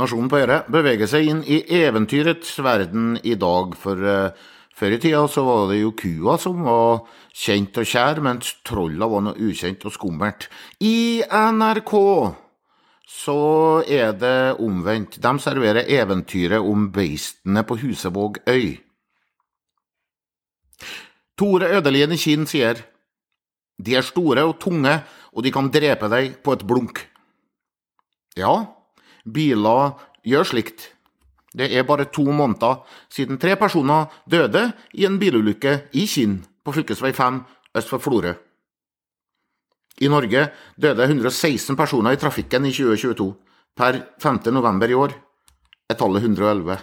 Nasjonen på Øre beveger seg inn i eventyrets verden i dag, for uh, før i tida så var det jo kua som var kjent og kjær, mens trolla var noe ukjent og skummelt. I NRK så er det omvendt. De serverer eventyret om beistene på Husevåg øy. Tore Ødelien i Kinn sier de er store og tunge, og de kan drepe deg på et blunk. Ja, biler gjør slikt. Det er bare to måneder siden tre personer døde i en bilulykke i Kinn på fv. 5 øst for Florø. I Norge døde 116 personer i trafikken i 2022. Per 5. november i år er tallet 111.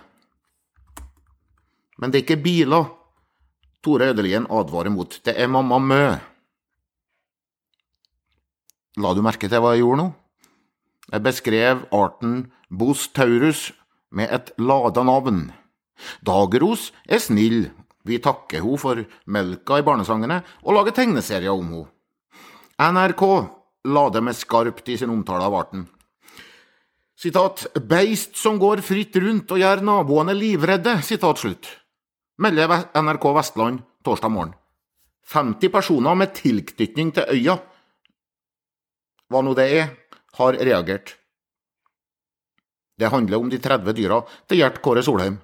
Men det er ikke biler Tore Ødelien advarer mot. Det er Mamma Mø. La du merke til hva jeg gjorde nå? Beskrev arten Bos taurus med et lada navn. Dageros er snill, vi takker henne for melka i barnesangene og lager tegneserier om henne. NRK lader med skarpt i sin omtale av arten. Sitat, beist som går fritt rundt og gjør naboene livredde, sitat slutt, melder NRK Vestland torsdag morgen. 50 personer med tilknytning til øya, hva nå det er, har reagert. Det handler om de 30 dyra til Gjert Kåre Solheim.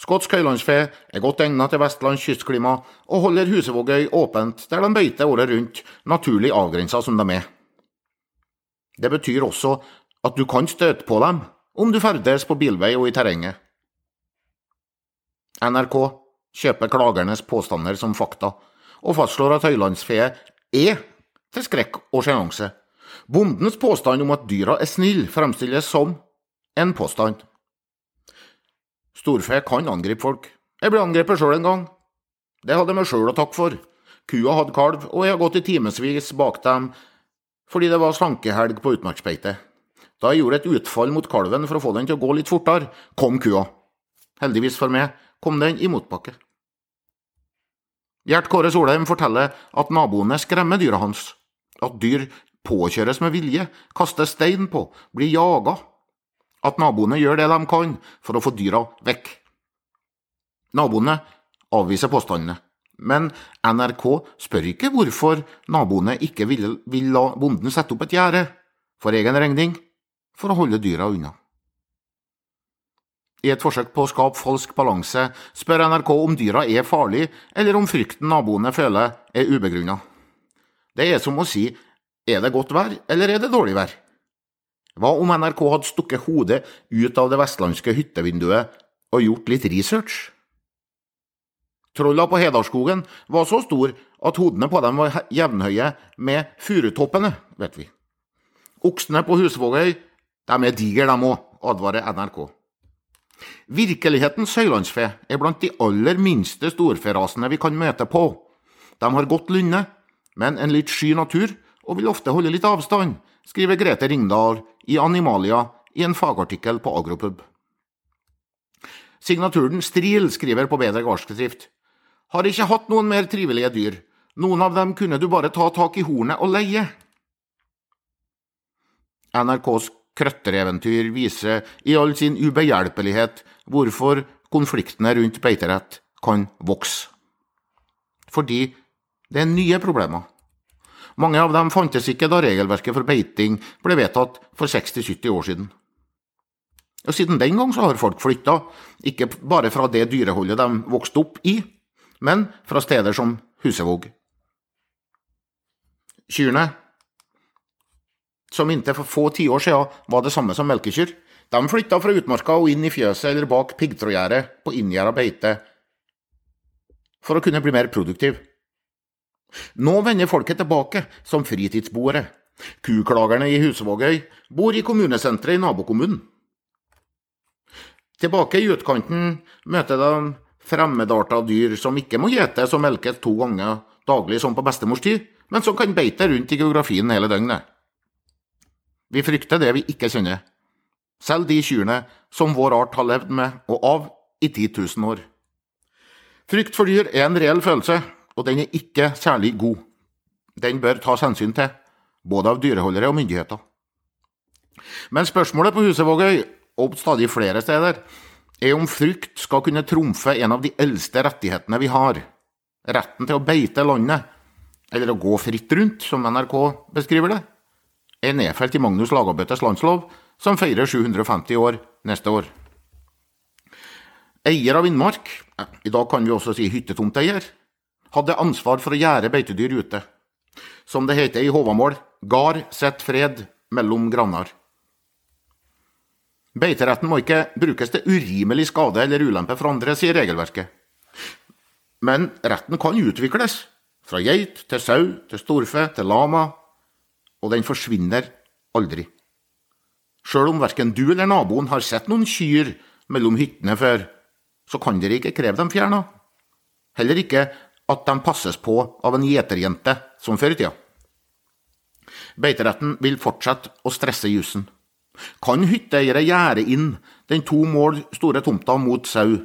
Skotsk høylandsfe er godt egnet til Vestlands kystklima og holder Husevågøy åpent der de beiter året rundt, naturlig avgrensa som de er. Det betyr også at du kan støte på dem om du ferdes på bilvei og i terrenget. NRK kjøper klagernes påstander som fakta, og fastslår at høylandsfe er til skrekk og sjenanse. Bondens påstand om at dyra er snille, fremstilles som en påstand. Storfe kan angripe folk. Jeg ble angrepet sjøl en gang. Det hadde jeg meg sjøl å takke for. Kua hadde kalv, og jeg har gått i timevis bak dem fordi det var slankehelg på utmarksbeite. Da jeg gjorde et utfall mot kalven for å få den til å gå litt fortere, kom kua. Heldigvis for meg kom den i motbakke. Gjert Kåre Solheim forteller at naboene skremmer dyra hans, at dyr påkjøres med vilje, kastes stein på, blir jaga. At naboene gjør det de kan for å få dyra vekk. Naboene avviser påstandene, men NRK spør ikke hvorfor naboene ikke vil, vil la bonden sette opp et gjerde for egen regning for å holde dyra unna. I et forsøk på å skape falsk balanse spør NRK om dyra er farlige, eller om frykten naboene føler er ubegrunna. Det er som å si er det godt vær, eller er det dårlig vær? Hva om NRK hadde stukket hodet ut av det vestlandske hyttevinduet og gjort litt research? Trolla på Hedarskogen var så stor at hodene på dem var jevnhøye med furutoppene, vet vi. Oksene på Husvågøy, de er digre, de òg, advarer NRK. Virkelighetens høylandsfe er blant de aller minste storferasene vi kan møte på. De har godt lynne, men en litt sky natur og vil ofte holde litt avstand, skriver Grete Ringdal i Animalia i en fagartikkel på Agropub. Signaturen Stril skriver på Bedre gardsbedrift. Har ikke hatt noen mer trivelige dyr. Noen av dem kunne du bare ta tak i hornet og leie. NRKs krøttereventyr viser i all sin ubehjelpelighet hvorfor konfliktene rundt beiterett kan vokse. Fordi det er nye problemer. Mange av dem fantes ikke da regelverket for beiting ble vedtatt for 60-70 år siden. Og Siden den gang så har folk flytta, ikke bare fra det dyreholdet de vokste opp i, men fra steder som Husevåg. Kyrne, som inntil for få tiår siden var det samme som melkekyr, de flytta fra utmarka og inn i fjøset eller bak piggtrådgjerdet på inngjerda beite for å kunne bli mer produktiv. Nå vender folket tilbake som fritidsboere. Kuklagerne i Husvågøy bor i kommunesenteret i nabokommunen. Tilbake i utkanten møter de fremmedarta dyr som ikke må gjetes og melkes to ganger daglig som på bestemors tid, men som kan beite rundt i geografien hele døgnet. Vi frykter det vi ikke kjenner, selv de kyrne som vår art har levd med og av i 10 000 år. Frykt for dyr er en reell følelse, og den er ikke særlig god. Den bør tas hensyn til, både av dyreholdere og myndigheter. Men spørsmålet på Husevågøy og stadig flere steder, er om frykt skal kunne trumfe en av de eldste rettighetene vi har, retten til å beite landet, eller å gå fritt rundt, som NRK beskriver det, er nedfelt i Magnus Lagabøtes landslov, som feirer 750 år neste år. Eier av innmark, i dag kan vi også si hyttetomteier, hadde ansvar for å gjerde beitedyr ute. Som det heter i Håvamål, gard sett fred mellom grannar. Beiteretten må ikke brukes til urimelig skade eller ulempe for andre, sier regelverket. Men retten kan utvikles, fra geit til sau til storfe til lama, og den forsvinner aldri. Sjøl om verken du eller naboen har sett noen kyr mellom hyttene før, så kan dere ikke kreve dem fjerna. Heller ikke at de passes på av en gjeterjente, som før i tida. Beiteretten vil fortsette å stresse jussen. Kan hytteeiere gjerde inn den to mål store tomta mot sau?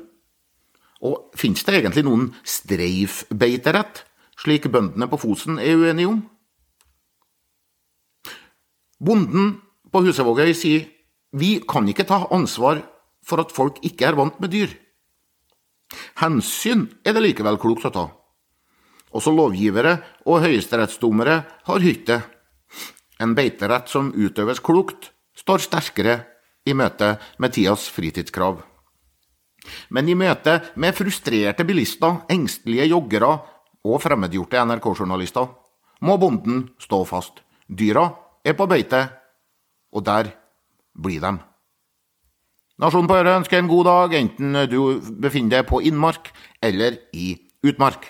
Og finnes det egentlig noen streifbeiterett, slik bøndene på Fosen er uenige om? Bonden på Husevågøy sier vi kan ikke ta ansvar for at folk ikke er vant med dyr. Hensyn er det likevel klokt å ta. Også lovgivere og høyesterettsdommere har hytte. En beiterett som utøves klokt, står sterkere i møte med tidas fritidskrav. Men i møte med frustrerte bilister, engstelige joggere og fremmedgjorte NRK-journalister må bonden stå fast. Dyra er på beite, og der blir de. Nasjonen på Øre ønsker en god dag, enten du befinner deg på innmark eller i utmark.